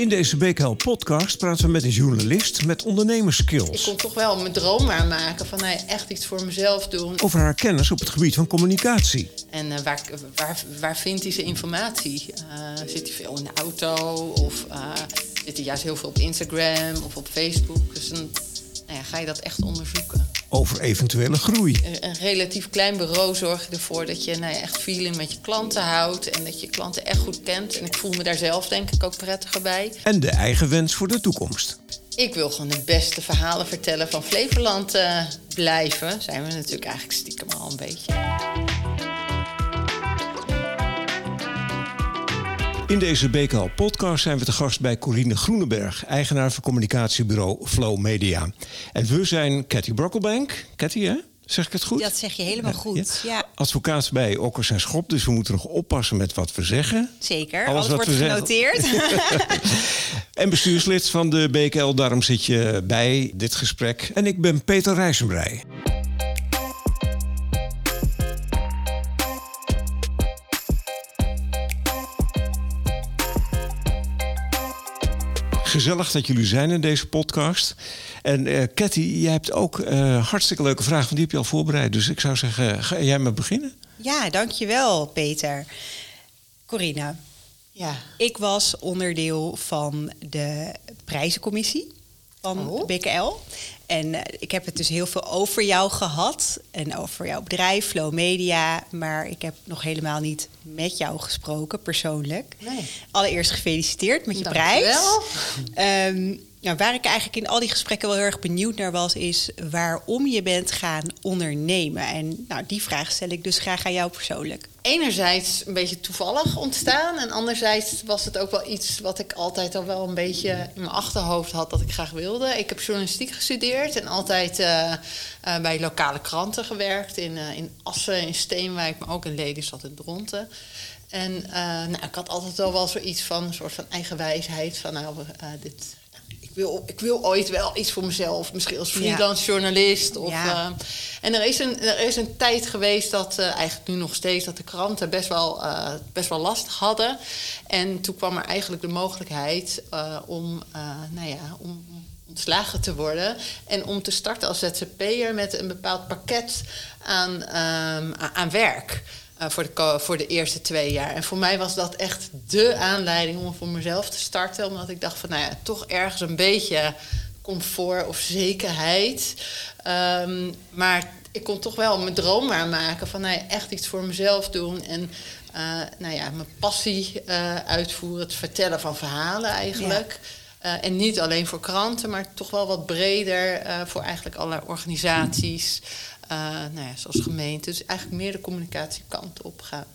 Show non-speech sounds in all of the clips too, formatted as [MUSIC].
In deze BKL podcast praten we met een journalist met Ik ondernemerskills. kon toch wel mijn droom waarmaken van nou ja, echt iets voor mezelf doen. Over haar kennis op het gebied van communicatie. En eh, waar, waar, waar vindt hij zijn informatie? Eh, zit hij veel in de auto? Of eh, zit hij juist heel veel op Instagram of op Facebook? Dus dan nou ja, ga je dat echt onderzoeken. Over eventuele groei. Een, relatief klein bureau zorgt ervoor dat je nou ja, echt feeling met je klanten houdt. En dat je klanten echt goed kent. En ik voel me daar zelf denk ik ook prettiger bij. En de eigen wens voor de toekomst. Ik wil gewoon de beste verhalen vertellen van Flevoland eh, blijven. Zijn we natuurlijk eigenlijk stiekem al een beetje. In deze BKL podcast zijn we te gast bij Corine Groeneberg, eigenaar van communicatiebureau Flow Media. En we zijn Cathy Brockelbank. Cathy, hè? Zeg ik het goed? Dat zeg je helemaal goed. Ja, Advocaat bij Okkers en Schop, dus we moeten nog oppassen met wat we zeggen. zeker. Alles Alles, wat wordt genoteerd. [LAUGHS] En bestuurslid van de BKL, daarom zit je bij dit gesprek. En ik ben Peter Rijzenbrij. Gezellig dat jullie zijn in deze podcast. En eh Cathy, jij hebt ook eh, hartstikke leuke vragen, want die heb je al voorbereid. Dus ik zou zeggen, ga jij maar beginnen? ja, dankjewel Peter. Corina, Ja. ik was onderdeel van de prijzencommissie van Oh. BKL. En eh, ik heb het dus heel veel over jou gehad. En over jouw bedrijf, Flow Media. Maar ik heb nog helemaal niet met jou gesproken, persoonlijk. Nee. Allereerst gefeliciteerd met je prijs. Dankjewel. Ehm, nou, waar ik eigenlijk in al die gesprekken wel heel erg benieuwd naar was, is waarom je bent gaan ondernemen. En nou, die vraag stel ik dus graag aan jou persoonlijk. Enerzijds een beetje toevallig ontstaan. En anderzijds was het ook wel iets wat ik altijd al wel een beetje in mijn achterhoofd had dat ik graag wilde. Ik heb journalistiek gestudeerd en altijd eh, eh, bij lokale kranten gewerkt. In, eh, in Assen, in Steenwijk, maar ook in Lelystad en Dronten. En nou, ik had altijd wel wel zoiets van een soort van eigenwijsheid. Van nou, dit, wil, ik wil ooit wel iets voor mezelf. Misschien als Ja. freelance journalist. Of, Ja. eh, en er is, een, er is een tijd geweest dat, eh, eigenlijk nu nog steeds, dat de kranten best wel, eh, best wel lastig hadden. En toen kwam er eigenlijk de mogelijkheid om, nou ja, om ontslagen te worden. En om te starten als ZZP'er met een bepaald pakket aan, ehm, aan werk. Eh, voor, de, voor de eerste twee jaar. En voor mij was dat echt de aanleiding om voor mezelf te starten. Omdat ik dacht van, nou ja, toch ergens een beetje comfort of zekerheid. Ehm, maar ik kon toch wel mijn droom waarmaken van nou ja, echt iets voor mezelf doen. En eh, nou ja, mijn passie eh, uitvoeren, het vertellen van verhalen eigenlijk. En niet alleen voor kranten, maar toch wel wat breder voor eigenlijk allerlei organisaties. Nou ja, zoals gemeenten. Dus eigenlijk meer de communicatiekant op gaan.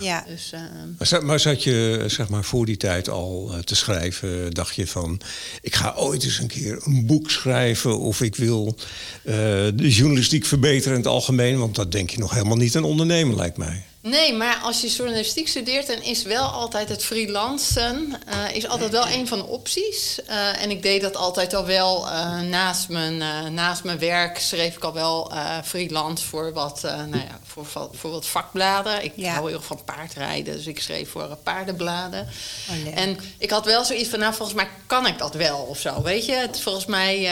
Ja. Dus, eh, Maar zat, maar zat je zeg maar, voor die tijd al eh, te schrijven? Dacht je van, ik ga ooit eens een keer een boek schrijven... of ik wil eh, de journalistiek verbeteren in het algemeen? Want dat denk je nog helemaal niet aan ondernemen, lijkt mij. Nee, maar als je journalistiek studeert, dan is wel altijd het freelancen uh, is altijd wel een van de opties. Uh, en ik deed dat altijd al wel uh, naast, mijn, naast mijn werk. Schreef ik al wel freelance voor wat, nou ja, voor, voor wat vakbladen. Ik ja. hou heel erg van paardrijden, dus ik schreef voor paardenbladen. Oh, en ik had wel zoiets van, nou, volgens mij kan ik dat wel of zo. Weet je, het, volgens mij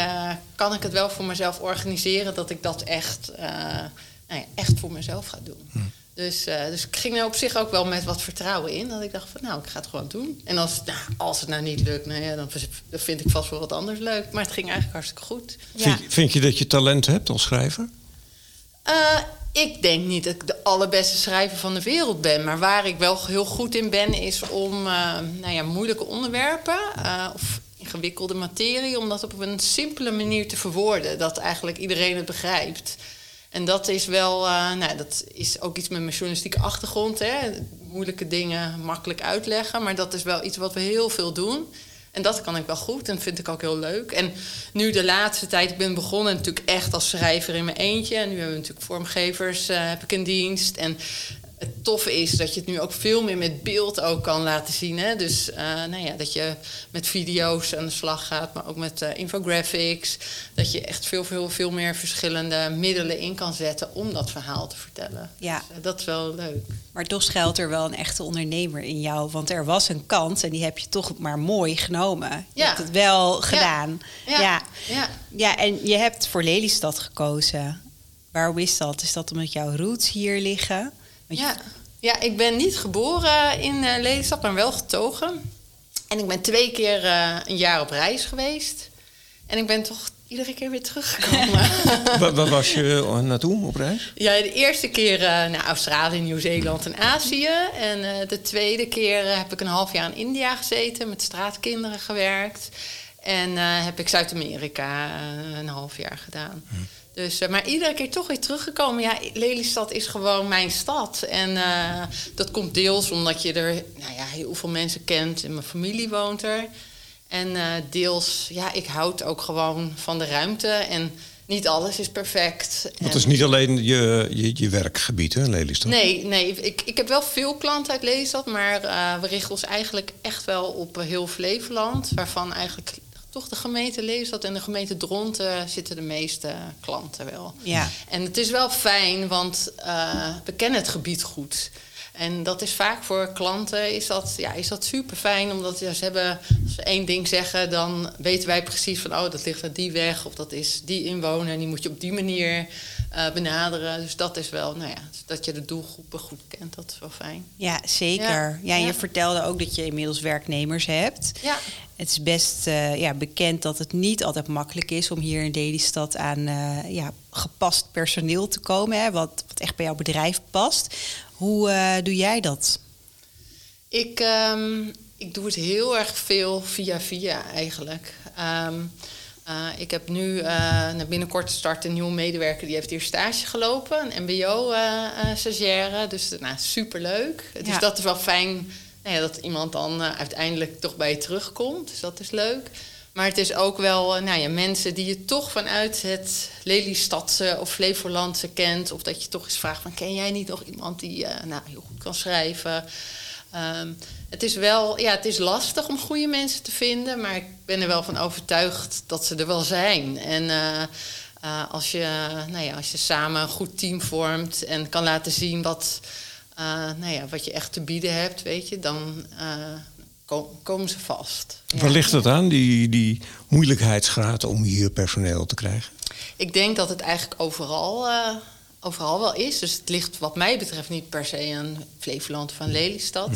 kan ik het wel voor mezelf organiseren dat ik dat echt, nou ja, echt voor mezelf ga doen. Hm. Dus, uh, dus ik ging er op zich ook wel met wat vertrouwen in. Dat ik dacht van nou, ik ga het gewoon doen. En als, nou, als het nou niet lukt, nou ja, dan vind ik vast wel wat anders leuk. Maar het ging eigenlijk hartstikke goed. Ja. Vind, vind, je dat je talent hebt als schrijver? Uh, ik denk niet dat ik de allerbeste schrijver van de wereld ben. Maar waar ik wel heel goed in ben, is om uh, nou ja, moeilijke onderwerpen uh, of ingewikkelde materie, om dat op een simpele manier te verwoorden. Dat eigenlijk iedereen het begrijpt. En dat is wel, uh, nou, dat is ook iets met mijn journalistieke achtergrond. Hè? Moeilijke dingen makkelijk uitleggen. Maar dat is wel iets wat we heel veel doen. En dat kan ik wel goed en vind ik ook heel leuk. En nu de laatste tijd, ik ben begonnen natuurlijk echt als schrijver in mijn eentje. En nu hebben we natuurlijk vormgevers, uh, heb ik in dienst. En het toffe is dat je het nu ook veel meer met beeld ook kan laten zien. Hè? Dus uh, nou ja, dat je met video's aan de slag gaat, maar ook met uh, infographics. Dat je echt veel, veel, veel meer verschillende middelen in kan zetten om dat verhaal te vertellen. Ja. Dus, uh, dat is wel leuk. Maar toch schuilt er wel een echte ondernemer in jou. Want er was een kans en die heb je toch maar mooi genomen. Je Ja. hebt het wel gedaan. Ja. ja. ja. Ja, en je hebt voor Lelystad gekozen. Waarom is dat? Is dat omdat jouw roots hier liggen? Want je- Ja. ja, ik ben niet geboren in eh Lelystad, maar wel getogen. En ik ben twee keer eh, een jaar op reis geweest. En ik ben toch iedere keer weer teruggekomen. [LAUGHS] Waar, was je eh, naartoe op reis? ja, de eerste keer eh, naar Australië, Nieuw-Zeeland en Azië. En eh, de tweede keer heb ik een half jaar in India gezeten, met straatkinderen gewerkt. En eh, heb ik Zuid-Amerika een half jaar gedaan. Dus, eh, maar iedere keer toch weer teruggekomen. Ja, Lelystad is gewoon mijn stad. En eh, dat komt deels omdat je er nou ja, heel veel mensen kent. En mijn familie woont er. En eh, deels, ja, ik houd ook gewoon van de ruimte. En niet alles is perfect. Dat is niet alleen je, je, je werkgebied, hè, Lelystad? Nee, nee ik, ik heb wel veel klanten uit Lelystad, maar we richten ons eigenlijk echt wel op heel Flevoland. Waarvan eigenlijk toch de gemeente Lelystad en de gemeente Dronten zitten de meeste klanten wel. Ja. En het is wel fijn, want eh, we kennen het gebied goed. En dat is vaak voor klanten is dat, ja, is dat super fijn, omdat ja, ze hebben, als ze één ding zeggen, dan weten wij precies van, oh, dat ligt uit die weg, of dat is die inwoner, en die moet je op die manier eh, benaderen. Dus dat is wel, nou ja, dat je de doelgroepen goed kent, dat is wel fijn. Ja, zeker. Ja, Ja, je vertelde ook dat je inmiddels werknemers hebt. Ja. Het is best eh, ja, bekend dat het niet altijd makkelijk is om hier in Lelystad aan eh, ja, gepast personeel te komen, hè, wat, wat echt bij jouw bedrijf past. Hoe eh, doe jij dat? Ik, ehm, ik doe het heel erg veel via via eigenlijk. Ehm, eh, ik heb nu nou, binnenkort start een nieuwe medewerker die heeft hier stage gelopen, een MBO-stagiaire. dus nou, superleuk. Dus Ja. dat is wel fijn nou dat iemand dan eh, uiteindelijk toch bij je terugkomt. Dus dat is leuk. Maar het is ook wel eh, nou ja, mensen die je toch vanuit het Lelystadse of Flevolandse kent. Of dat je toch eens vraagt van ken jij niet nog iemand die eh, nou, heel goed kan schrijven. Ehm, het is wel, ja, het is lastig om goede mensen te vinden, maar ik ben er wel van overtuigd dat ze er wel zijn. En als, je, nou ja, als je samen een goed team vormt en kan laten zien wat, nou ja, wat je echt te bieden hebt, weet je, dan eh, ko- komen ze vast. Waar ligt het aan, die, die moeilijkheidsgraad om hier personeel te krijgen? Ik denk dat het eigenlijk overal, eh, overal wel is. Dus het ligt wat mij betreft niet per se aan Flevoland of aan Lelystad.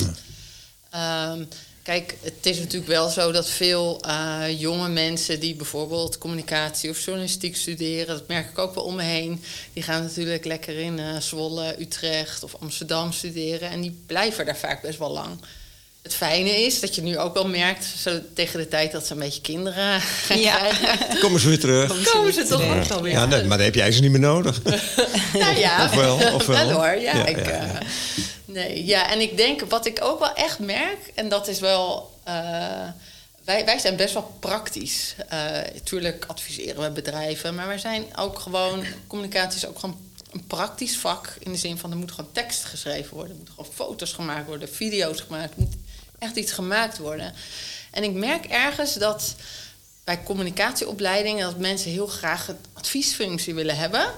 Ehm, kijk, het is natuurlijk wel zo dat veel eh, jonge mensen die bijvoorbeeld communicatie of journalistiek studeren, dat merk ik ook wel om me heen, die gaan natuurlijk lekker in eh, Zwolle, Utrecht of Amsterdam studeren en die blijven daar vaak best wel lang. Het fijne is dat je nu ook wel merkt, zo tegen de tijd dat ze een beetje kinderen gaan Ja. krijgen, Komen ze weer terug? komen ze toch ook wel weer. Ja, nee, maar dan heb jij ze niet meer nodig. [LAUGHS] Nou ja, Of wel, of wel? hoor. Ja, Ja, ik, ja, eh, ja. Nee, ja, en ik denk, wat ik ook wel echt merk, en dat is wel. eh, wij, wij zijn best wel praktisch. Eh tuurlijk adviseren we bedrijven, maar wij zijn ook gewoon. Communicatie is ook gewoon een praktisch vak. In de zin van er moet gewoon tekst geschreven worden, er moeten gewoon foto's gemaakt worden, video's gemaakt. Er moet echt iets gemaakt worden. En ik merk ergens dat bij communicatieopleidingen dat mensen heel graag een adviesfunctie willen hebben.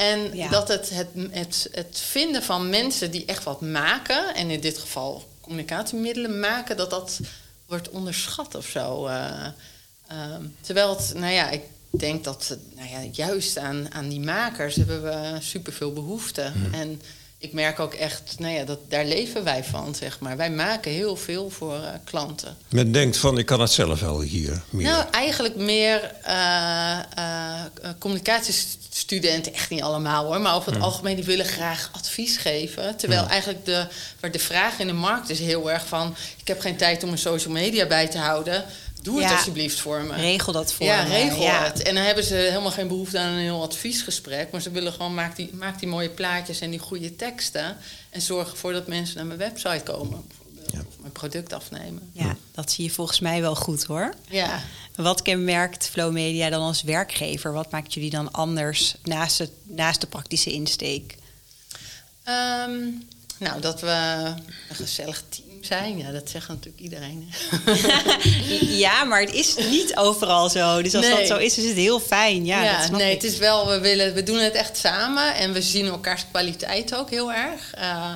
En Ja. dat het, het, het, het vinden van mensen die echt wat maken, en in dit geval communicatiemiddelen maken, dat dat wordt onderschat of zo. eh. Ehm, terwijl het, nou ja, ik denk dat het, nou ja, juist aan, aan die makers hebben we superveel behoefte. En ik merk ook echt, nou ja, dat, daar leven wij van, zeg maar. Wij maken heel veel voor eh, klanten. Men denkt van, ik kan het zelf wel hier meer. Nou, eigenlijk meer eh, eh, communicatiestudenten, echt niet allemaal hoor, maar over het algemeen die willen graag advies geven. Terwijl eigenlijk de, waar de vraag in de markt is heel erg van: ik heb geen tijd om mijn social media bij te houden. Doe het alsjeblieft voor me. Regel dat voor ja, me. regel Ja. het. En dan hebben ze helemaal geen behoefte aan een heel adviesgesprek. Maar ze willen gewoon, maak die, maak die mooie plaatjes en die goede teksten. En zorg ervoor dat mensen naar mijn website komen. Ja. Of mijn product afnemen. Ja, dat zie je volgens mij wel goed hoor. Ja. Wat kenmerkt Flow Media dan als werkgever? Wat maakt jullie dan anders naast, het, naast de praktische insteek? Ehm, nou, dat we een gezellig team zijn. Ja, dat zegt natuurlijk iedereen. [LAUGHS] ja, maar het is niet overal zo. Dus als dat zo is, is het heel fijn. Ja, ja dat nee, ik. het is wel, we, willen, we doen het echt samen en we zien elkaars kwaliteit ook heel erg. Uh,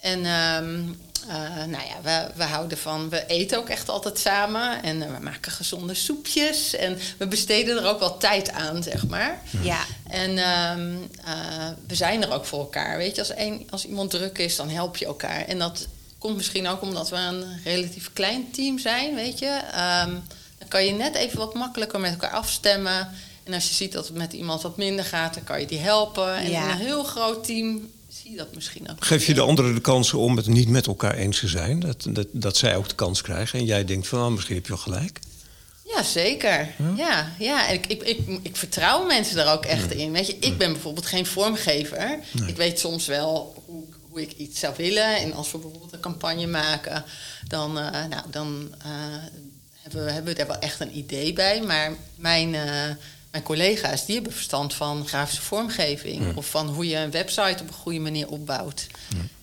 en ehm, uh, nou ja, we, we houden van, we eten ook echt altijd samen en uh, we maken gezonde soepjes en we besteden er ook wel tijd aan, zeg maar. Ja. En uh, we zijn er ook voor elkaar, weet je. Als, een, als iemand druk is, dan help je elkaar. En dat komt misschien ook omdat we een relatief klein team zijn, weet je. Um, dan kan je net even wat makkelijker met elkaar afstemmen. En als je ziet dat het met iemand wat minder gaat, dan kan je die helpen. En Ja. in een heel groot team zie je dat misschien ook. Geef je de anderen de kans om het niet met elkaar eens te zijn? Dat, dat, dat zij ook de kans krijgen en jij denkt van oh, misschien heb je wel gelijk. Ja, zeker. Ja, ja. En ik, ik, ik, ik vertrouw mensen er ook echt in. Weet je, ik ben bijvoorbeeld geen vormgever. Ik weet soms wel hoe, ik iets zou willen. En als we bijvoorbeeld een campagne maken, dan, eh, nou, dan eh, hebben, we, hebben we daar wel echt een idee bij. Maar mijn, eh, mijn collega's, die hebben verstand van grafische vormgeving. Of van hoe je een website op een goede manier opbouwt.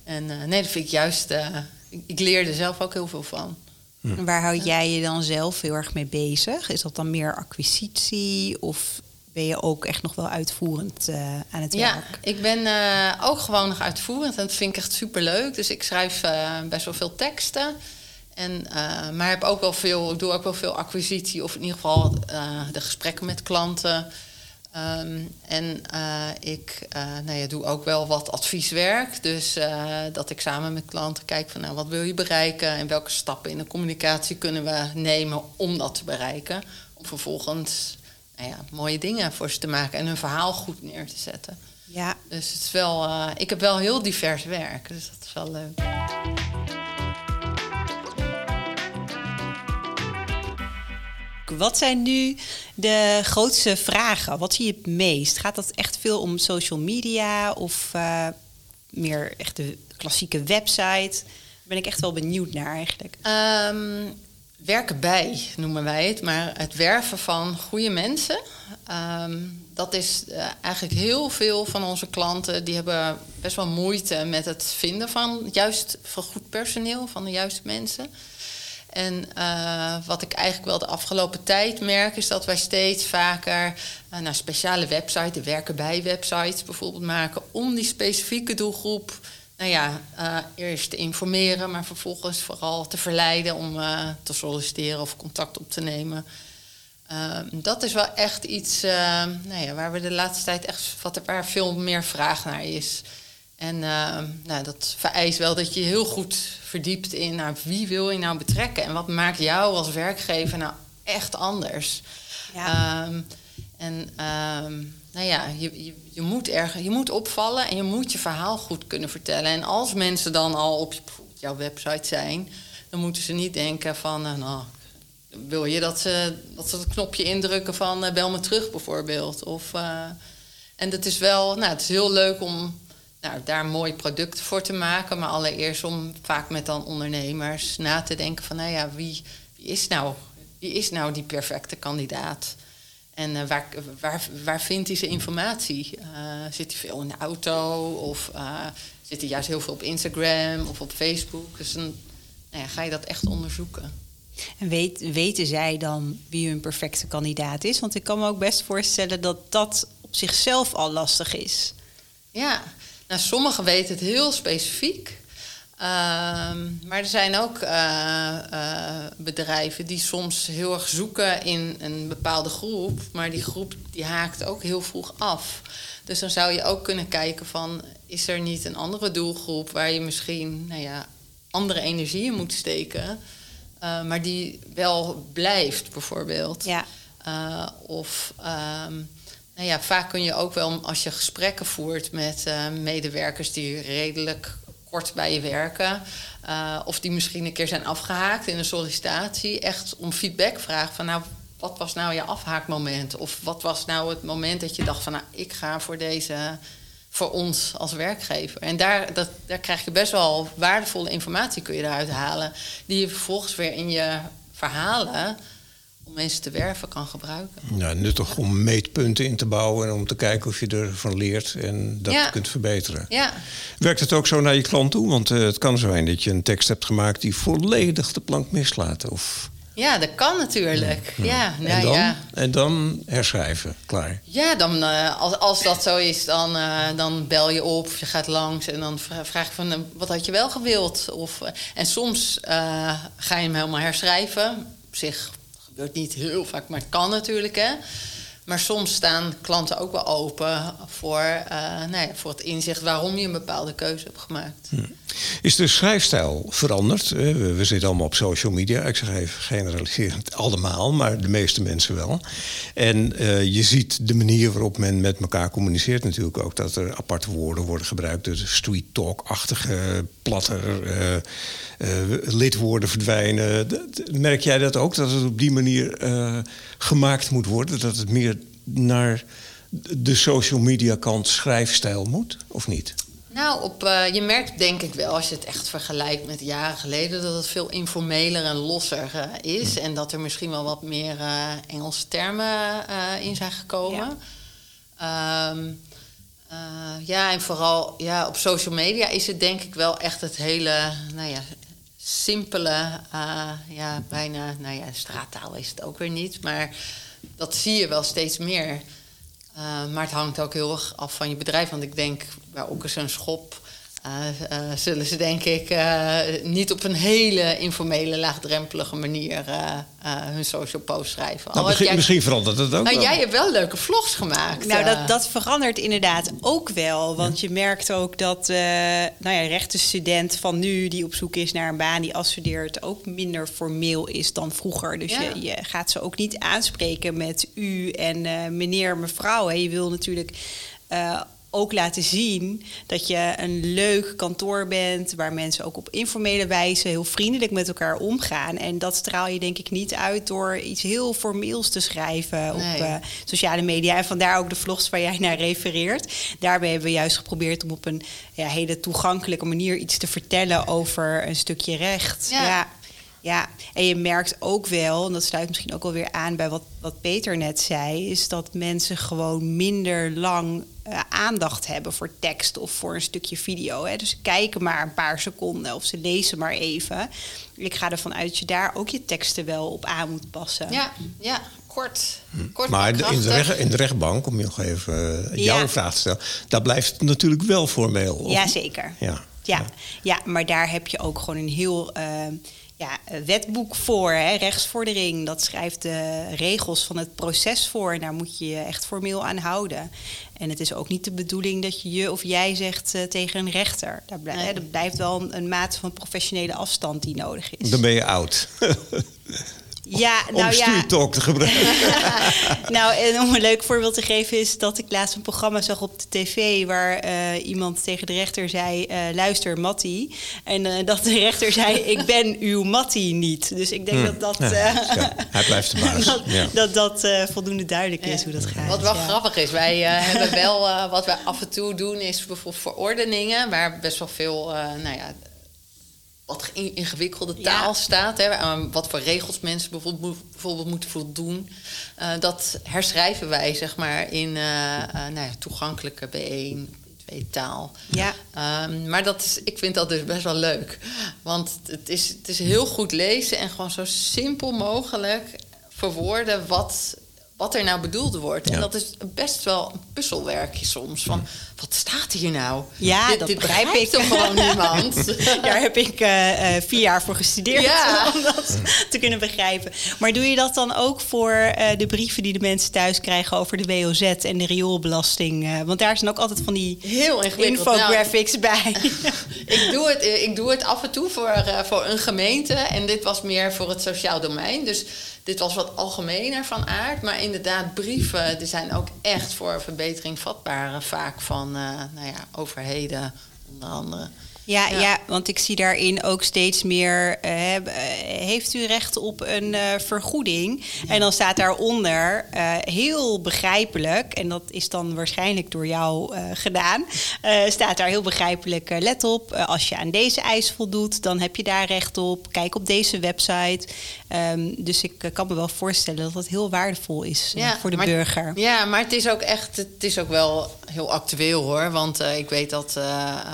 En eh, nee, dat vind ik juist... eh, ik, ik leer er zelf ook heel veel van. En Waar houd jij je dan zelf heel erg mee bezig? Is dat dan meer acquisitie of ben je ook echt nog wel uitvoerend eh, aan het Ja, werk? ik ben eh, ook gewoon nog uitvoerend en dat vind ik echt superleuk. Dus ik schrijf eh, best wel veel teksten. En, maar heb ook wel veel, ik doe ook wel veel acquisitie, of in ieder geval de gesprekken met klanten. Ehm, en eh, ik eh, nou ja, doe ook wel wat advieswerk. Dus dat ik samen met klanten kijk van nou, wat wil je bereiken en welke stappen in de communicatie kunnen we nemen om dat te bereiken. Om vervolgens nou ja, mooie dingen voor ze te maken en hun verhaal goed neer te zetten. Ja, Dus het is wel, eh, ik heb wel heel divers werk, dus dat is wel leuk. Wat zijn nu de grootste vragen? Wat zie je het meest? Gaat dat echt veel om social media of eh, meer echt de klassieke website? Daar ben ik echt wel benieuwd naar eigenlijk. Ehm, werken bij noemen wij het, maar het werven van goede mensen. ehm, dat is eh, eigenlijk heel veel van onze klanten die hebben best wel moeite met het vinden van juist van goed personeel, van de juiste mensen. En eh, wat ik eigenlijk wel de afgelopen tijd merk, is dat wij steeds vaker uh, nou, speciale websites, de werken bij websites bijvoorbeeld maken, om die specifieke doelgroep, nou ja, uh, eerst te informeren, maar vervolgens vooral te verleiden om uh, te solliciteren of contact op te nemen. Uh, dat is wel echt iets nou ja, waar we de laatste tijd echt wat waar veel meer vraag naar is. En nou, dat vereist wel dat je heel goed verdiept in nou, wie wil je nou betrekken en wat maakt jou als werkgever nou echt anders. Ja. Um, en um, nou ja, je, je, je, moet erg, je moet opvallen en je moet je verhaal goed kunnen vertellen. En als mensen dan al op jouw website zijn, dan moeten ze niet denken van, uh, nou, wil je dat ze, dat ze het knopje indrukken van uh, bel me terug bijvoorbeeld. Of, uh, en dat is wel, nou, het is heel leuk om nou, daar mooi product voor te maken. Maar allereerst om vaak met dan ondernemers na te denken van, nou ja, wie, wie, is, nou, wie is nou die perfecte kandidaat? En uh, waar, waar, waar vindt hij zijn informatie? Uh, zit hij veel in de auto? Of uh, zit hij juist heel veel op Instagram of op Facebook? Dus dan nou ja, ga je dat echt onderzoeken. En weet, weten zij dan wie hun perfecte kandidaat is? Want ik kan me ook best voorstellen dat dat op zichzelf al lastig is. Ja, nou, sommigen weten het heel specifiek. Uh, maar er zijn ook uh, uh, bedrijven die soms heel erg zoeken in een bepaalde groep, maar die groep die haakt ook heel vroeg af. Dus dan zou je ook kunnen kijken van, is er niet een andere doelgroep waar je misschien, nou ja, andere energieën moet steken, uh, maar die wel blijft, bijvoorbeeld. Ja. Uh, of um, nou ja, vaak kun je ook wel, als je gesprekken voert met uh, medewerkers die redelijk kort bij je werken, uh, of die misschien een keer zijn afgehaakt in een sollicitatie, echt om feedback vragen van, nou, wat was nou je afhaakmoment? Of wat was nou het moment dat je dacht van, nou, ik ga voor deze voor ons als werkgever. En daar, dat, daar krijg je best wel waardevolle informatie kun je eruit halen. Die je vervolgens weer in je verhalen om mensen te werven kan gebruiken. Ja, nuttig om meetpunten in te bouwen en om te kijken of je ervan leert en dat Ja. kunt verbeteren. Ja, Werkt het ook zo naar je klant toe? Want eh, het kan zijn dat je een tekst hebt gemaakt die volledig de plank mislaat. Of, ja dat kan natuurlijk. Ja, en, nou dan, ja. en dan herschrijven, klaar. Ja, dan, eh, als, als dat zo is, dan, eh, dan bel je op, je gaat langs en dan vra- vraag je van wat had je wel gewild? Of, en soms ga je hem helemaal herschrijven. Op zich niet heel vaak, maar het kan natuurlijk. Hè? Maar soms staan klanten ook wel open voor, eh, nou ja, voor het inzicht waarom je een bepaalde keuze hebt gemaakt. Is de schrijfstijl veranderd? Eh, We, zitten allemaal op social media. Ik zeg even generaliserend allemaal, maar de meeste mensen wel. En eh, je ziet de manier waarop men met elkaar communiceert natuurlijk ook. Dat er aparte woorden worden gebruikt. De street talk-achtige, platter lidwoorden verdwijnen. Merk jij dat ook? Dat het op die manier eh, gemaakt moet worden? Dat het meer naar de social media kant schrijfstijl moet? Of niet? Nou, op, eh, je merkt denk ik wel, als je het echt vergelijkt met jaren geleden, dat het veel informeler en losser eh, is. En dat er misschien wel wat meer eh, Engelse termen eh, in zijn gekomen. Ja. ja, en vooral ja, op social media is het denk ik wel echt het hele, nou ja, simpele, eh, ja, bijna, nou ja, straattaal is het ook weer niet, maar dat zie je wel steeds meer. Uh, maar het hangt ook heel erg af van je bedrijf. Want ik denk, bij Okkers en Schop... Uh, uh, zullen ze denk ik uh, niet op een hele informele, laagdrempelige manier hun social post schrijven. Nou, misschien, jij, misschien, verandert het ook. Nou, wel. jij hebt wel leuke vlogs gemaakt. Nou, dat, dat verandert inderdaad ook wel. Want ja. je merkt ook dat nou ja, rechtenstudent van nu die op zoek is naar een baan die afstudeert, ook minder formeel is dan vroeger. Dus ja. je, je, gaat ze ook niet aanspreken met u en meneer, mevrouw. Hè. Je wil natuurlijk ook laten zien dat je een leuk kantoor bent, waar mensen ook op informele wijze heel vriendelijk met elkaar omgaan. En dat straal je denk ik niet uit door iets heel formeels te schrijven nee. op uh, sociale media. En vandaar ook de vlogs waar jij naar refereert. Daarbij hebben we juist geprobeerd om op een ja, hele toegankelijke manier iets te vertellen over een stukje recht. Ja. ja. Ja, en je merkt ook wel, en dat sluit misschien ook wel weer aan bij wat, wat Peter net zei, is dat mensen gewoon minder lang uh, aandacht hebben voor tekst of voor een stukje video. Hè. Dus ze kijken maar een paar seconden of ze lezen maar even. Ik ga ervan uit dat je daar ook je teksten wel op aan moet passen. Ja, ja kort. kort Hm. maar in de, recht, in de rechtbank, om je nog even uh, jouw ja. vraag te stellen, daar blijft het natuurlijk wel formeel. Of? Jazeker. Ja. Ja, ja, maar daar heb je ook gewoon een heel uh, ja, wetboek voor, hè, rechtsvordering. Dat schrijft de regels van het proces voor. En daar moet je je echt formeel aan houden. En het is ook niet de bedoeling dat je je of jij zegt uh, tegen een rechter. Daar blijft, nee. Er blijft wel een, een mate van professionele afstand die nodig is. Dan ben je oud. [LAUGHS] Ja, nou om ja. talk te gebruiken. [LAUGHS] nou, en om een leuk voorbeeld te geven is dat ik laatst een programma zag op de tv waar uh, iemand tegen de rechter zei: uh, luister, Mattie. En uh, dat de rechter zei: [LAUGHS] ik ben uw Mattie niet. Dus ik denk hmm. dat dat. Ja, ja, hij blijft de baas. [LAUGHS] dat ja. dat, dat voldoende duidelijk is hoe dat gaat. Wat wel grappig is, wij hebben wel wat wij af en toe doen, is bijvoorbeeld verordeningen waar best wel veel, nou ja wat ingewikkelde taal ja. staat. Hè, wat voor regels mensen bijvoorbeeld, bijvoorbeeld moeten voldoen. Uh, dat herschrijven wij zeg maar in uh, uh, nou ja, toegankelijke B1, B2 taal. Ja. Um, maar dat is, ik vind dat dus best wel leuk. Want het is, het is heel goed lezen en gewoon zo simpel mogelijk verwoorden wat wat er nou bedoeld wordt. Ja. En dat is best wel een puzzelwerkje soms. Van, wat staat hier nou? Ja, dit, dat dit begrijp ik. toch gewoon [LAUGHS] niemand? Daar heb ik uh, uh, vier jaar voor gestudeerd ja. [LAUGHS] om dat te kunnen begrijpen. Maar doe je dat dan ook voor uh, de brieven die de mensen thuis krijgen over de WOZ en de rioolbelasting? want daar zijn ook altijd van die Heel infographics nou, bij. [LAUGHS] ik, doe het, ik doe het af en toe voor, voor een gemeente. En dit was meer voor het sociaal domein. Dus dit was wat algemener van aard. Maar inderdaad, brieven die zijn ook echt voor verbetering vatbaar. Vaak van uh, nou ja, overheden, onder andere. Ja, ja. want ik zie daarin ook steeds meer. Uh, heeft u recht op een uh, vergoeding? En dan staat daaronder uh, heel begrijpelijk, en dat is dan waarschijnlijk door jou gedaan. staat daar heel begrijpelijk: let op, als je aan deze eis voldoet, dan heb je daar recht op. Kijk op deze website. Um, dus ik kan me wel voorstellen dat dat heel waardevol is ja, voor de maar, burger. Ja, maar het is ook echt, het is ook wel heel actueel hoor. Want ik weet dat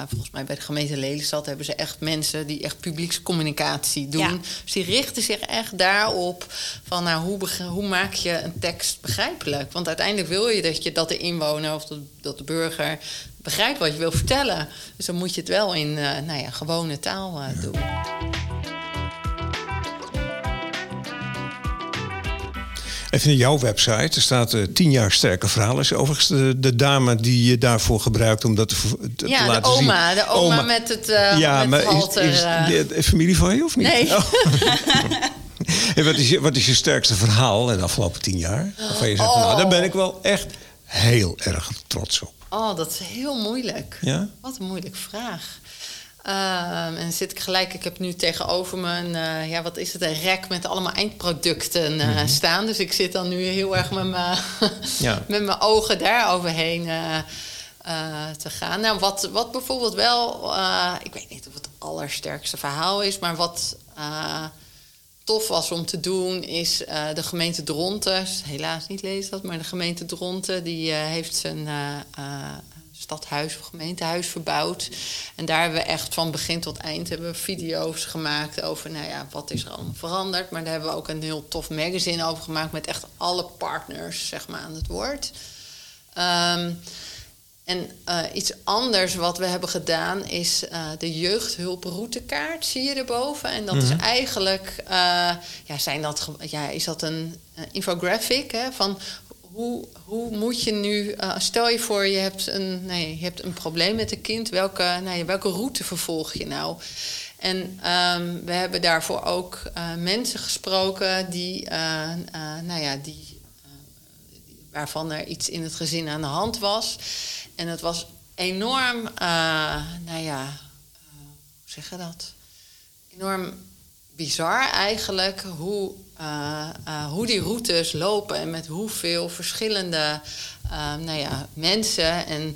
volgens mij bij de gemeente Lelystad hebben ze echt mensen die echt publiekscommunicatie doen. Ja. Dus die richten zich echt daarop van nou, hoe, hoe maak je een tekst begrijpelijk? Want uiteindelijk wil je dat, je, dat de inwoner of dat de burger begrijpt wat je wil vertellen. Dus dan moet je het wel in uh, nou ja, gewone taal uh, doen. Even in jouw website, er staat uh, tien jaar sterke verhalen. Is overigens de, de, dame die je daarvoor gebruikt om dat te, te, ja, zien. Ja, de oma, met het uh, Ja, met maar halter, is, is de familie van je of niet? Nee. Oh. [LAUGHS] wat, is je, wat is je sterkste verhaal in de afgelopen tien jaar? Waarvan je zegt, oh. nou, daar ben ik wel echt heel erg trots op. Oh, dat is heel moeilijk. Ja? Wat een moeilijke vraag. Uh, en zit ik gelijk, ik heb nu tegenover me een, uh, ja, wat is het, een rek met allemaal eindproducten uh, mm -hmm. staan. Dus ik zit dan nu heel erg met mijn, [LAUGHS] ja. met mijn ogen daar overheen eh, te gaan. Nou, wat, wat bijvoorbeeld wel, ik weet niet of het allersterkste verhaal is, maar wat tof was om te doen, is de gemeente Dronten. Helaas niet lezen dat, maar de gemeente Dronten, die heeft zijn stadhuis of gemeentehuis verbouwd. En daar hebben we echt van begin tot eind hebben we video's gemaakt over nou ja, wat is er allemaal veranderd. Maar daar hebben we ook een heel tof magazine over gemaakt met echt alle partners zeg maar, aan het woord. Um, en uh, iets anders wat we hebben gedaan is uh, de jeugdhulproutekaart, zie je erboven. En dat mm -hmm. is eigenlijk, uh, ja, zijn dat, ja, is dat een infographic hè, van hoe, hoe moet je nu, uh, stel je voor je hebt, een, nee, je hebt een probleem met een kind, welke, nee, welke route vervolg je nou? En um, we hebben daarvoor ook uh, mensen gesproken die, uh, nou ja, die, waarvan er iets in het gezin aan de hand was. En het was enorm, nou ja, hoe zeg je dat? Enorm bizar eigenlijk hoe uh, uh, hoe die routes lopen en met hoeveel verschillende uh, nou ja, mensen en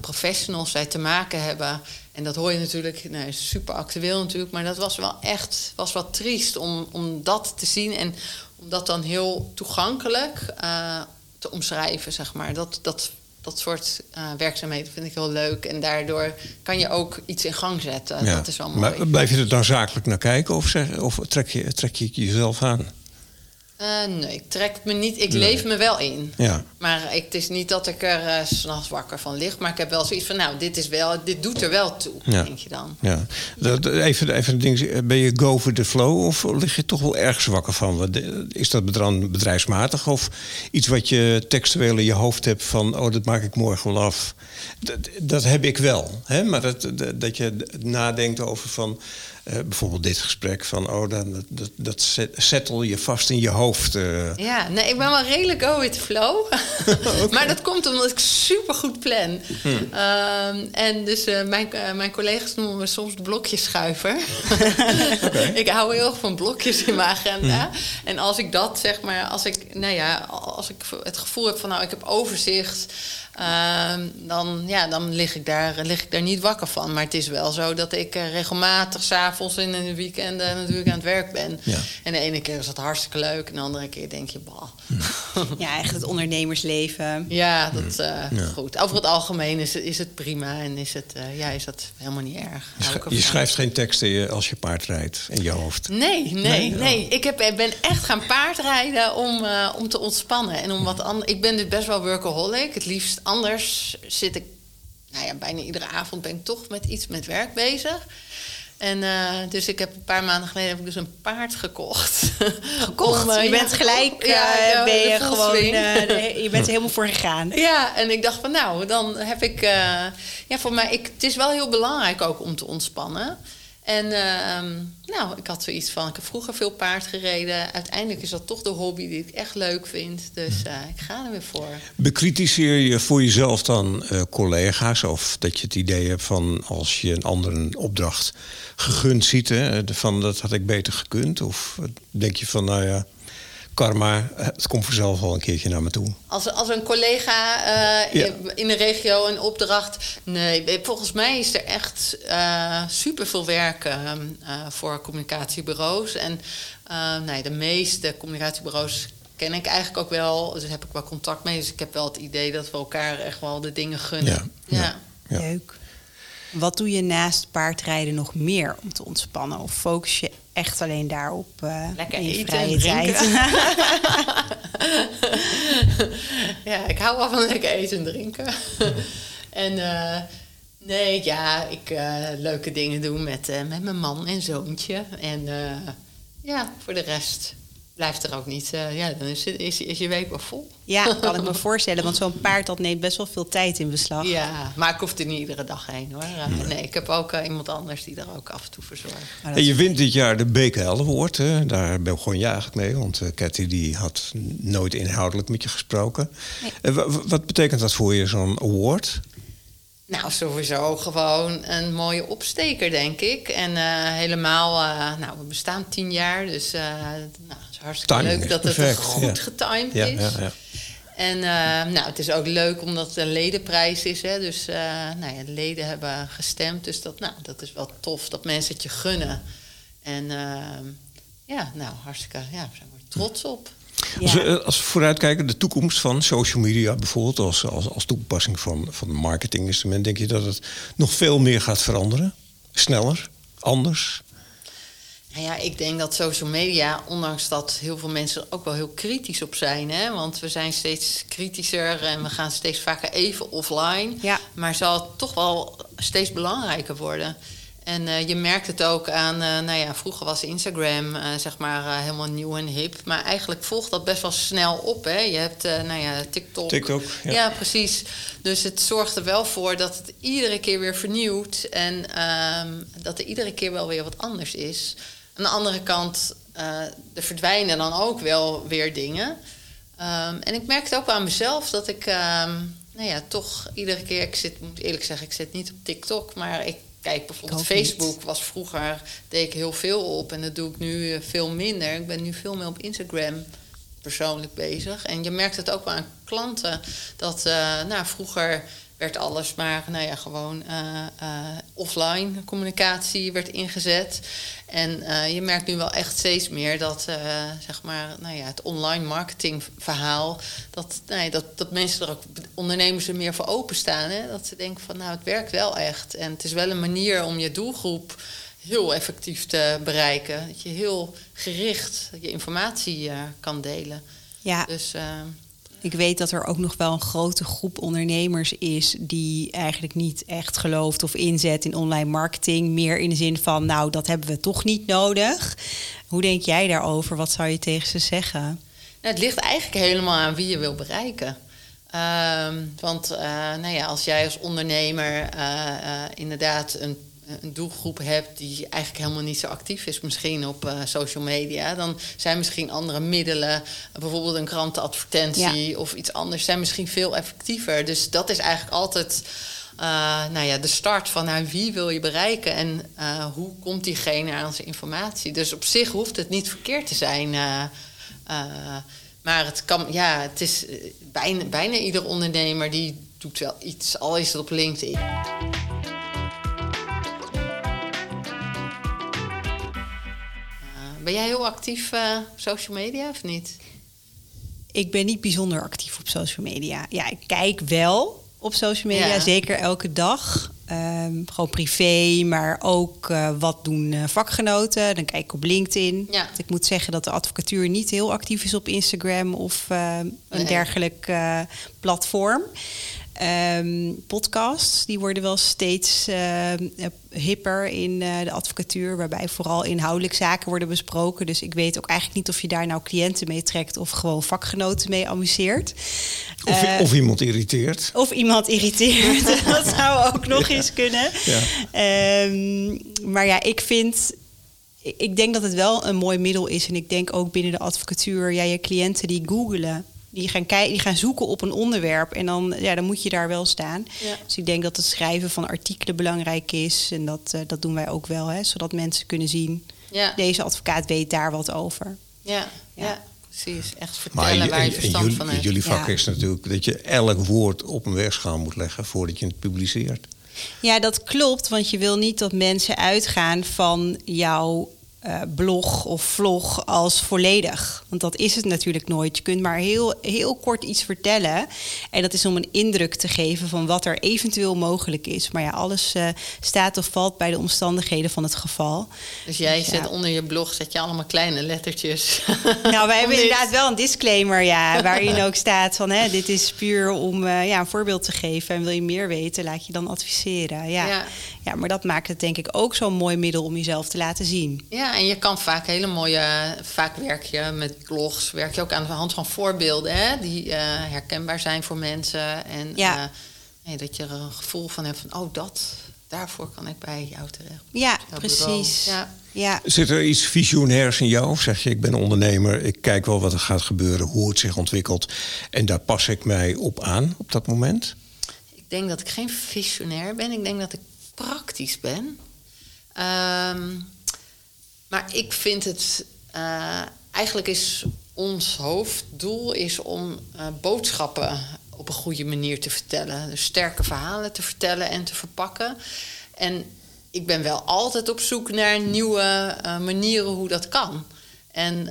professionals zij te maken hebben. En dat hoor je natuurlijk, nou, super actueel natuurlijk, maar dat was wel echt was wat triest om, om dat te zien en om dat dan heel toegankelijk te omschrijven, zeg maar. Dat, dat dat soort uh, werkzaamheden vind ik heel leuk. En daardoor kan je ook iets in gang zetten. Ja. Dat is wel mooi. Maar blijf je er dan zakelijk naar kijken of, zeg, of trek, je, trek je jezelf aan? Uh, nee, ik trek me niet. Ik nee. leef me wel in. Ja. Maar ik, het is niet dat ik er uh, s'nachts wakker van lig. Maar ik heb wel zoiets van, nou, dit, is wel, dit doet er wel toe, ja. denk je dan. Ja. Dat, even, even een ding, ben je go with the flow of lig je toch wel ergens wakker van? Is dat bedrijfsmatig of iets wat je textueel in je hoofd hebt van, oh, dat maak ik morgen wel af? Dat, dat heb ik wel. Hè? Maar dat, dat, dat je nadenkt over van uh, bijvoorbeeld dit gesprek van, oh, dan, dat, dat settle je vast in je hoofd. Uh. Ja, nee, ik ben wel redelijk go with the flow. okay. [LAUGHS] [LAUGHS] maar dat komt omdat ik super goed plan. Hmm. Um, en dus uh, mijn, mijn collega's noemen me soms de blokjesschuiver. [LAUGHS] okay. ik hou heel erg van blokjes in mijn agenda. Hmm. En als ik dat zeg maar, als ik, nou ja, als ik het gevoel heb van, nou, ik heb overzicht. Uh, dan, ja, dan lig, ik daar, lig ik daar niet wakker van. Maar het is wel zo dat ik uh, regelmatig s'avonds in de weekenden natuurlijk aan het werk ben. Ja. En de ene keer is dat hartstikke leuk. En de andere keer denk je, bah. [LAUGHS] Ja, echt het ondernemersleven. Ja, dat uh, ja. goed. Over het algemeen is het, is het prima en is, het, uh, ja, is dat helemaal niet erg. Je, sch je schrijft geen teksten als je paard rijdt in je hoofd? Nee, nee, nee. nee. Oh. Ik heb, ben echt gaan paardrijden om, om te ontspannen. En om wat anders. Ik ben dus best wel workaholic. Het liefst anders zit ik, nou ja, bijna iedere avond ben ik toch met iets met werk bezig. En uh, dus ik heb een paar maanden geleden heb ik dus een paard gekocht. Gekocht? [LAUGHS] Om, uh, je bent gelijk, uh, ja, ben je gewoon, de, je bent er helemaal voor gegaan. [LAUGHS] Ja, en ik dacht van nou, dan heb ik, ja voor mij, ik, het is wel heel belangrijk ook om te ontspannen. En ehm, nou, ik had zoiets van, ik heb vroeger veel paard gereden. Uiteindelijk is dat toch de hobby die ik echt leuk vind. Dus uh, ik ga er weer voor. Bekritiseer je voor jezelf dan uh, collega's? Of dat je het idee hebt van als je een ander een opdracht gegund ziet... Hè, van dat had ik beter gekund? Of denk je van, nou ja karma, het komt vanzelf wel een keertje naar me toe. Als, als een collega uh, in de regio een opdracht. Nee, volgens mij is er echt uh, super veel werk uh, voor communicatiebureaus. En nee, de meeste communicatiebureaus ken ik eigenlijk ook wel. Dus heb ik wel contact mee. Dus ik heb wel het idee dat we elkaar echt wel de dingen gunnen. Ja, ja. ja. Leuk. Wat doe je naast paardrijden nog meer om te ontspannen? Of focus je echt alleen daarop uh, Lekker in eten vrije tijd? [LAUGHS] ja, ik hou wel van lekker eten en drinken. [LAUGHS] en uh, nee, ja, ik uh, leuke dingen doen met, met mijn man en zoontje. En ja, voor de rest blijft er ook niet. Uh, ja, dan is, is, is, je week wel vol. Ja, [LAUGHS] kan ik me voorstellen. Want zo'n paard dat neemt best wel veel tijd in beslag. Ja, maar ik hoef er niet iedere dag heen hoor. Uh, nee, ik heb ook uh, iemand anders die er ook af en toe verzorgt. En je wint dit jaar de BKL Award. Hè? Daar begon je eigenlijk mee. Want Cathy die had nooit inhoudelijk met je gesproken. Nee. wat betekent dat voor je, zo'n award? Nou, sowieso gewoon een mooie opsteker, denk ik. En uh, helemaal, uh, nou, we bestaan tien jaar, dus uh, nou, het is hartstikke Timing leuk dat perfect, het goed ja. getimed ja, is. Ja, en nou, het is ook leuk omdat het een ledenprijs is. Hè? Dus nou ja, de leden hebben gestemd. Dus dat, nou, dat is wel tof dat mensen het je gunnen. En ja, nou, hartstikke, ja, daar zijn we trots op. Als, we, eh, als we vooruitkijken, de toekomst van social media bijvoorbeeld als, als, als toepassing van, van marketinginstrument, denk je dat het nog veel meer gaat veranderen? Sneller? Anders? Nou ja, ik denk dat social media, ondanks dat heel veel mensen er ook wel heel kritisch op zijn, hè, want we zijn steeds kritischer en we gaan steeds vaker even offline, ja. maar zal het toch wel steeds belangrijker worden. En uh, je merkt het ook aan, uh, nou ja, vroeger was Instagram uh, zeg maar helemaal nieuw en hip. Maar eigenlijk volgt dat best wel snel op. Hè? Je hebt, nou ja, TikTok. TikTok, ja. ja. precies. Dus het zorgt er wel voor dat het iedere keer weer vernieuwt. En ehm, dat er iedere keer wel weer wat anders is. Aan de andere kant, er verdwijnen dan ook wel weer dingen. Um, en ik merk het ook aan mezelf dat ik, um, nou ja, toch iedere keer... Ik zit, moet eerlijk zeggen, ik zit niet op TikTok, maar ik Kijk, bijvoorbeeld Facebook was vroeger, deed ik heel veel op en dat doe ik nu eh, veel minder. Ik ben nu veel meer op Instagram persoonlijk bezig. En je merkt het ook wel aan klanten dat, uh, nou, vroeger werd alles maar nou ja, gewoon uh, uh, offline communicatie werd ingezet. En uh, je merkt nu wel echt steeds meer dat zeg maar, nou ja, het online marketing verhaal, dat, nou dat, dat mensen er ook, ondernemers er meer voor openstaan. Hè? Dat ze denken van nou het werkt wel echt. En het is wel een manier om je doelgroep heel effectief te bereiken. Dat je heel gericht je informatie kan delen. Ja. Dus, ik weet dat er ook nog wel een grote groep ondernemers is die eigenlijk niet echt gelooft of inzet in online marketing. Meer in de zin van, nou, dat hebben we toch niet nodig. Hoe denk jij daarover? Wat zou je tegen ze zeggen? Nou, het ligt eigenlijk helemaal aan wie je wil bereiken. Uh, want uh, nou ja, als jij als ondernemer uh, inderdaad een een doelgroep hebt die eigenlijk helemaal niet zo actief is, misschien op uh, social media, dan zijn misschien andere middelen, bijvoorbeeld een krantenadvertentie of iets anders, zijn misschien veel effectiever. Dus dat is eigenlijk altijd uh, nou ja, de start van nou, wie wil je bereiken en uh, hoe komt diegene aan zijn informatie. Dus op zich hoeft het niet verkeerd te zijn. maar het kan, ja, het is bijna, bijna ieder ondernemer die doet wel iets, al is het op LinkedIn. Ben jij heel actief uh, op social media of niet? Ik ben niet bijzonder actief op social media. Ja, ik kijk wel op social media, zeker elke dag. Um, gewoon privé, maar ook uh, wat doen uh, vakgenoten. Dan kijk ik op LinkedIn. Ja. Ik moet zeggen dat de advocatuur niet heel actief is op Instagram of uh, een nee. dergelijk platform. Ehm, podcasts, die worden wel steeds uh, hipper in uh, de advocatuur, waarbij vooral inhoudelijk zaken worden besproken. Dus ik weet ook eigenlijk niet of je daar nou cliënten mee trekt of gewoon vakgenoten mee amuseert. Of, uh, of iemand irriteert. Of iemand irriteert. [LAUGHS] dat zou ook nog ja. eens kunnen. Ja. Um, maar ja, ik vind ik denk dat het wel een mooi middel is. En ik denk ook binnen de advocatuur, ja, je cliënten die googelen, die gaan, kijken, die gaan zoeken op een onderwerp. En dan, ja, dan moet je daar wel staan. Ja. Dus ik denk dat het schrijven van artikelen belangrijk is. En dat, uh, dat doen wij ook wel, hè, zodat mensen kunnen zien. Ja. Deze advocaat weet daar wat over. Ja, ja. ja precies. Echt vertellen maar waar je verstand jullie, van hebt. Jullie vak is natuurlijk dat je elk woord op een weegschaal moet leggen voordat je het publiceert. Ja, dat klopt, want je wil niet dat mensen uitgaan van jouw uh, blog of vlog als volledig. Want dat is het natuurlijk nooit. Je kunt maar heel, heel kort iets vertellen. En dat is om een indruk te geven van wat er eventueel mogelijk is. Maar ja, alles uh, staat of valt bij de omstandigheden van het geval. Dus jij dus, zet onder je blog zet je allemaal kleine lettertjes. [LAUGHS] Nou, wij hebben inderdaad wel een disclaimer, ja, [LAUGHS] waarin ook staat van hè, dit is puur om uh, ja, een voorbeeld te geven. En wil je meer weten, laat je dan adviseren. Ja. ja. Ja. maar dat maakt het denk ik ook zo'n mooi middel om jezelf te laten zien. Ja, en je kan vaak hele mooie, vaak werk je met blogs, werk je ook aan de hand van voorbeelden hè, die uh, herkenbaar zijn voor mensen. En ja. uh, dat je er een gevoel van hebt van, oh, dat, daarvoor kan ik bij jou terecht. Ja, precies. Ja. Ja. Zit er iets visionairs in jou? Of zeg je, ik ben ondernemer, ik kijk wel wat er gaat gebeuren, hoe het zich ontwikkelt. En daar pas ik mij op aan op dat moment? Ik denk dat ik geen visionair ben. Ik denk dat ik praktisch ben. Um, maar ik vind het. Uh, eigenlijk is ons hoofddoel is om uh, boodschappen op een goede manier te vertellen. Dus sterke verhalen te vertellen en te verpakken. En ik ben wel altijd op zoek naar nieuwe uh, manieren hoe dat kan. En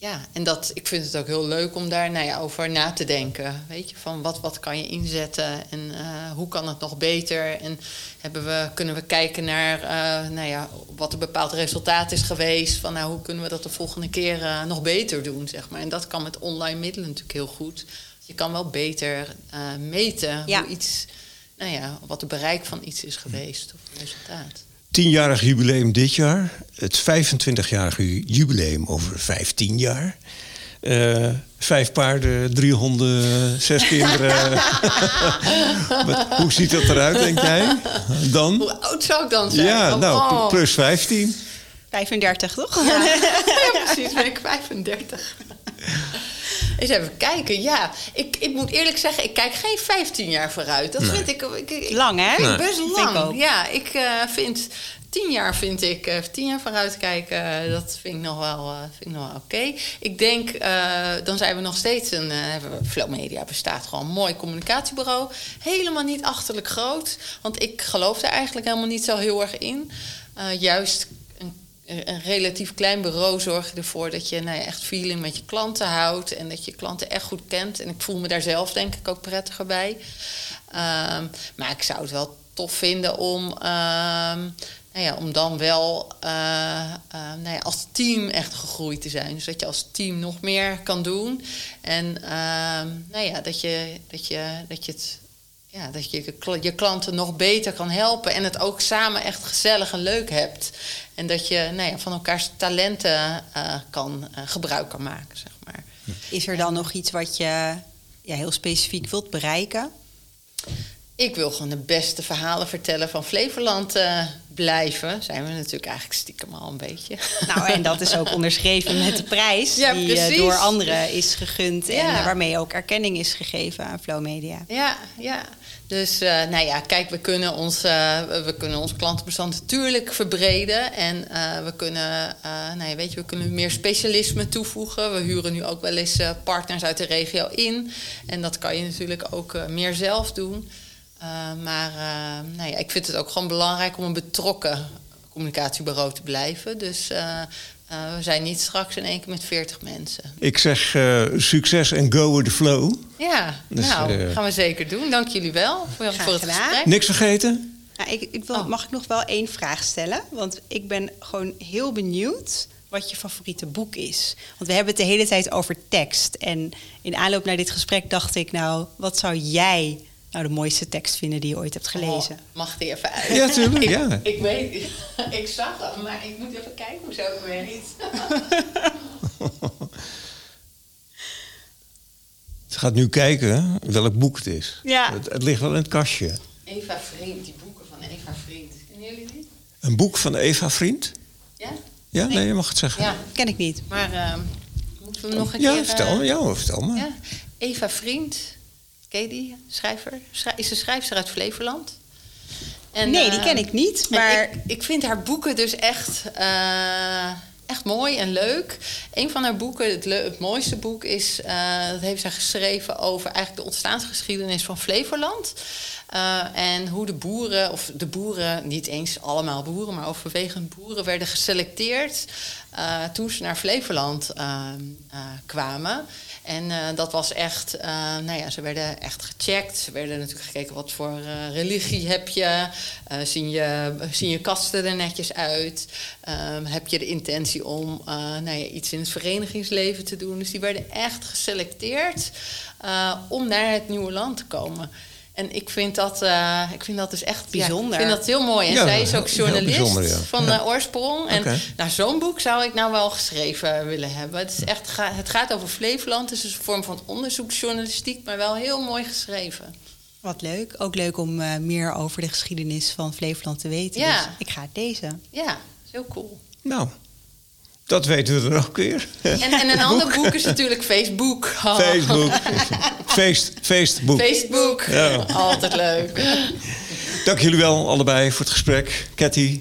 ja, en dat, ik vind het ook heel leuk om daar nou ja, over na te denken. Weet je, van wat, wat kan je inzetten en uh, hoe kan het nog beter? En hebben we, kunnen we kijken naar uh, nou ja, wat een bepaald resultaat is geweest. Van nou, hoe kunnen we dat de volgende keer uh, nog beter doen, zeg maar. En dat kan met online middelen natuurlijk heel goed. Je kan wel beter meten ja. hoe iets, nou ja, wat het bereik van iets is geweest of het resultaat. Tienjarig jubileum dit jaar. Het 25-jarige jubileum over 15 jaar. Uh, vijf paarden, drie honden, zes [LAUGHS] kinderen. [LAUGHS] hoe ziet dat eruit, denk jij? Dan? Hoe oud zou ik dan zijn? Ja, nou, oh. plus 15. 35, toch? Ja, [LAUGHS] ja precies, ben ik 35. Eens even kijken. Ja, ik, ik moet eerlijk zeggen, ik kijk geen 15 jaar vooruit. Dat nee. vind ik, ik, ik, lang, hè? Vind nee. best lang. Ja, ik uh, vind tien jaar vind ik, uh, tien jaar vooruit kijken, uh, dat vind ik nog wel, uh, vind ik nog wel oké. Okay. Ik denk, dan zijn we nog steeds een, Flow Media bestaat gewoon een mooi communicatiebureau. Helemaal niet achterlijk groot, want ik geloof daar eigenlijk helemaal niet zo heel erg in. juist een relatief klein bureau zorg je ervoor dat je nou ja, echt feeling met je klanten houdt en dat je klanten echt goed kent. En ik voel me daar zelf denk ik ook prettiger bij. Um, maar ik zou het wel tof vinden om, um, nou ja, om dan wel uh, uh, nou ja, als team echt gegroeid te zijn. Dus dat je als team nog meer kan doen. En um, nou ja, dat je, dat je, dat je het ja, dat je je klanten nog beter kan helpen en het ook samen echt gezellig en leuk hebt. En dat je nou ja, van elkaars talenten uh, kan uh, gebruik kan maken, zeg maar. Is er dan nog iets wat je ja, heel specifiek wilt bereiken? Ik wil gewoon de beste verhalen vertellen van Flevoland uh, blijven. Zijn we natuurlijk eigenlijk stiekem al een beetje. Nou, en dat is ook [LAUGHS] onderschreven met de prijs ja, die uh, door anderen is gegund. En waarmee ook erkenning is gegeven aan Flow Media. Ja, ja. Dus uh, nou ja, kijk, we kunnen ons, uh, we kunnen ons klantenbestand natuurlijk verbreden. En uh, we kunnen, nou ja, weet je, we kunnen meer specialisme toevoegen. We huren nu ook wel eens partners uit de regio in. En dat kan je natuurlijk ook meer zelf doen. maar nou ja, ik vind het ook gewoon belangrijk om een betrokken communicatiebureau te blijven. Dus uh, we zijn niet straks in één keer met 40 mensen. Ik zeg uh, succes en go with the flow. Ja, dus, nou, uh, gaan we zeker doen. Dank jullie wel voor, voor het gesprek. Niks vergeten? Nou, ik, ik wil, oh. Mag ik nog wel één vraag stellen? Want ik ben gewoon heel benieuwd wat je favoriete boek is. Want we hebben het de hele tijd over tekst. En in aanloop naar dit gesprek dacht ik, nou, wat zou jij nou de mooiste tekst vinden die je ooit hebt gelezen? Oh, mag die even [LAUGHS] uit? Ja, tuurlijk, ik, ja. Ik weet, [LAUGHS] ik zag hem, maar ik moet even kijken hoe zo ik weer niet. [LAUGHS] Ze gaat nu kijken welk boek het is. Ja. Het, het ligt wel in het kastje. Eva Vriend, die boeken van Eva Vriend. Kennen jullie die? Een boek van Eva Vriend? Ja? Ja, nee, je mag het zeggen. Ja, Ken ik niet. maar ehm, moeten we hem nog een ja, keer... vertel, me. ja, vertel me. Ja, Eva Vriend, ken je die? Schrijver. Schrij- is een schrijfster uit Flevoland. En, nee, die eh, ken ik niet. Maar ik, ik vind haar boeken dus echt, eh, echt mooi en leuk. Een van haar boeken, het, het mooiste boek, is... eh, dat heeft zij geschreven over eigenlijk de ontstaansgeschiedenis van Flevoland. En hoe de boeren, of de boeren, niet eens allemaal boeren... maar overwegend boeren werden geselecteerd... toen ze naar Flevoland kwamen... En eh, dat was echt, eh, nou ja, ze werden echt gecheckt. Ze werden natuurlijk gekeken wat voor eh, religie heb je. Zien, je zien je kasten er netjes uit? Ehm, heb je de intentie om nou ja, iets in het verenigingsleven te doen? Dus die werden echt geselecteerd om naar het nieuwe land te komen. En ik vind dat, eh, ik vind dat dus echt Bijzonder. Ja, ik vind dat heel mooi. En Ja, zij is ook journalist ja. van oorsprong. En nou, zo'n boek zou ik nou wel geschreven willen hebben. Het, is echt, ga- het gaat over Flevoland. Het is een vorm van onderzoeksjournalistiek, maar wel heel mooi geschreven. wat leuk. Ook leuk om eh, meer over de geschiedenis van Flevoland te weten. Ja. Dus ik ga het lezen. Ja, is heel cool. Nou, dat weten we dan ook weer. En, en een [LAUGHS] ander boek is natuurlijk Facebook. Oh. [LAUGHS] Facebook. Feest. Facebook. Ja. Altijd leuk. Dank jullie wel allebei voor het gesprek. Cathy.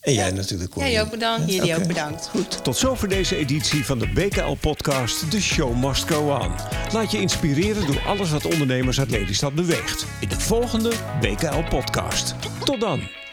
En jij natuurlijk. Jij Corine. ook bedankt. Jullie Oké. ook bedankt. Goed, tot zover deze editie van de BKL-podcast The Show Must Go On. Laat je inspireren door alles wat ondernemers uit Lelystad beweegt. In de volgende BKL-podcast. Tot dan.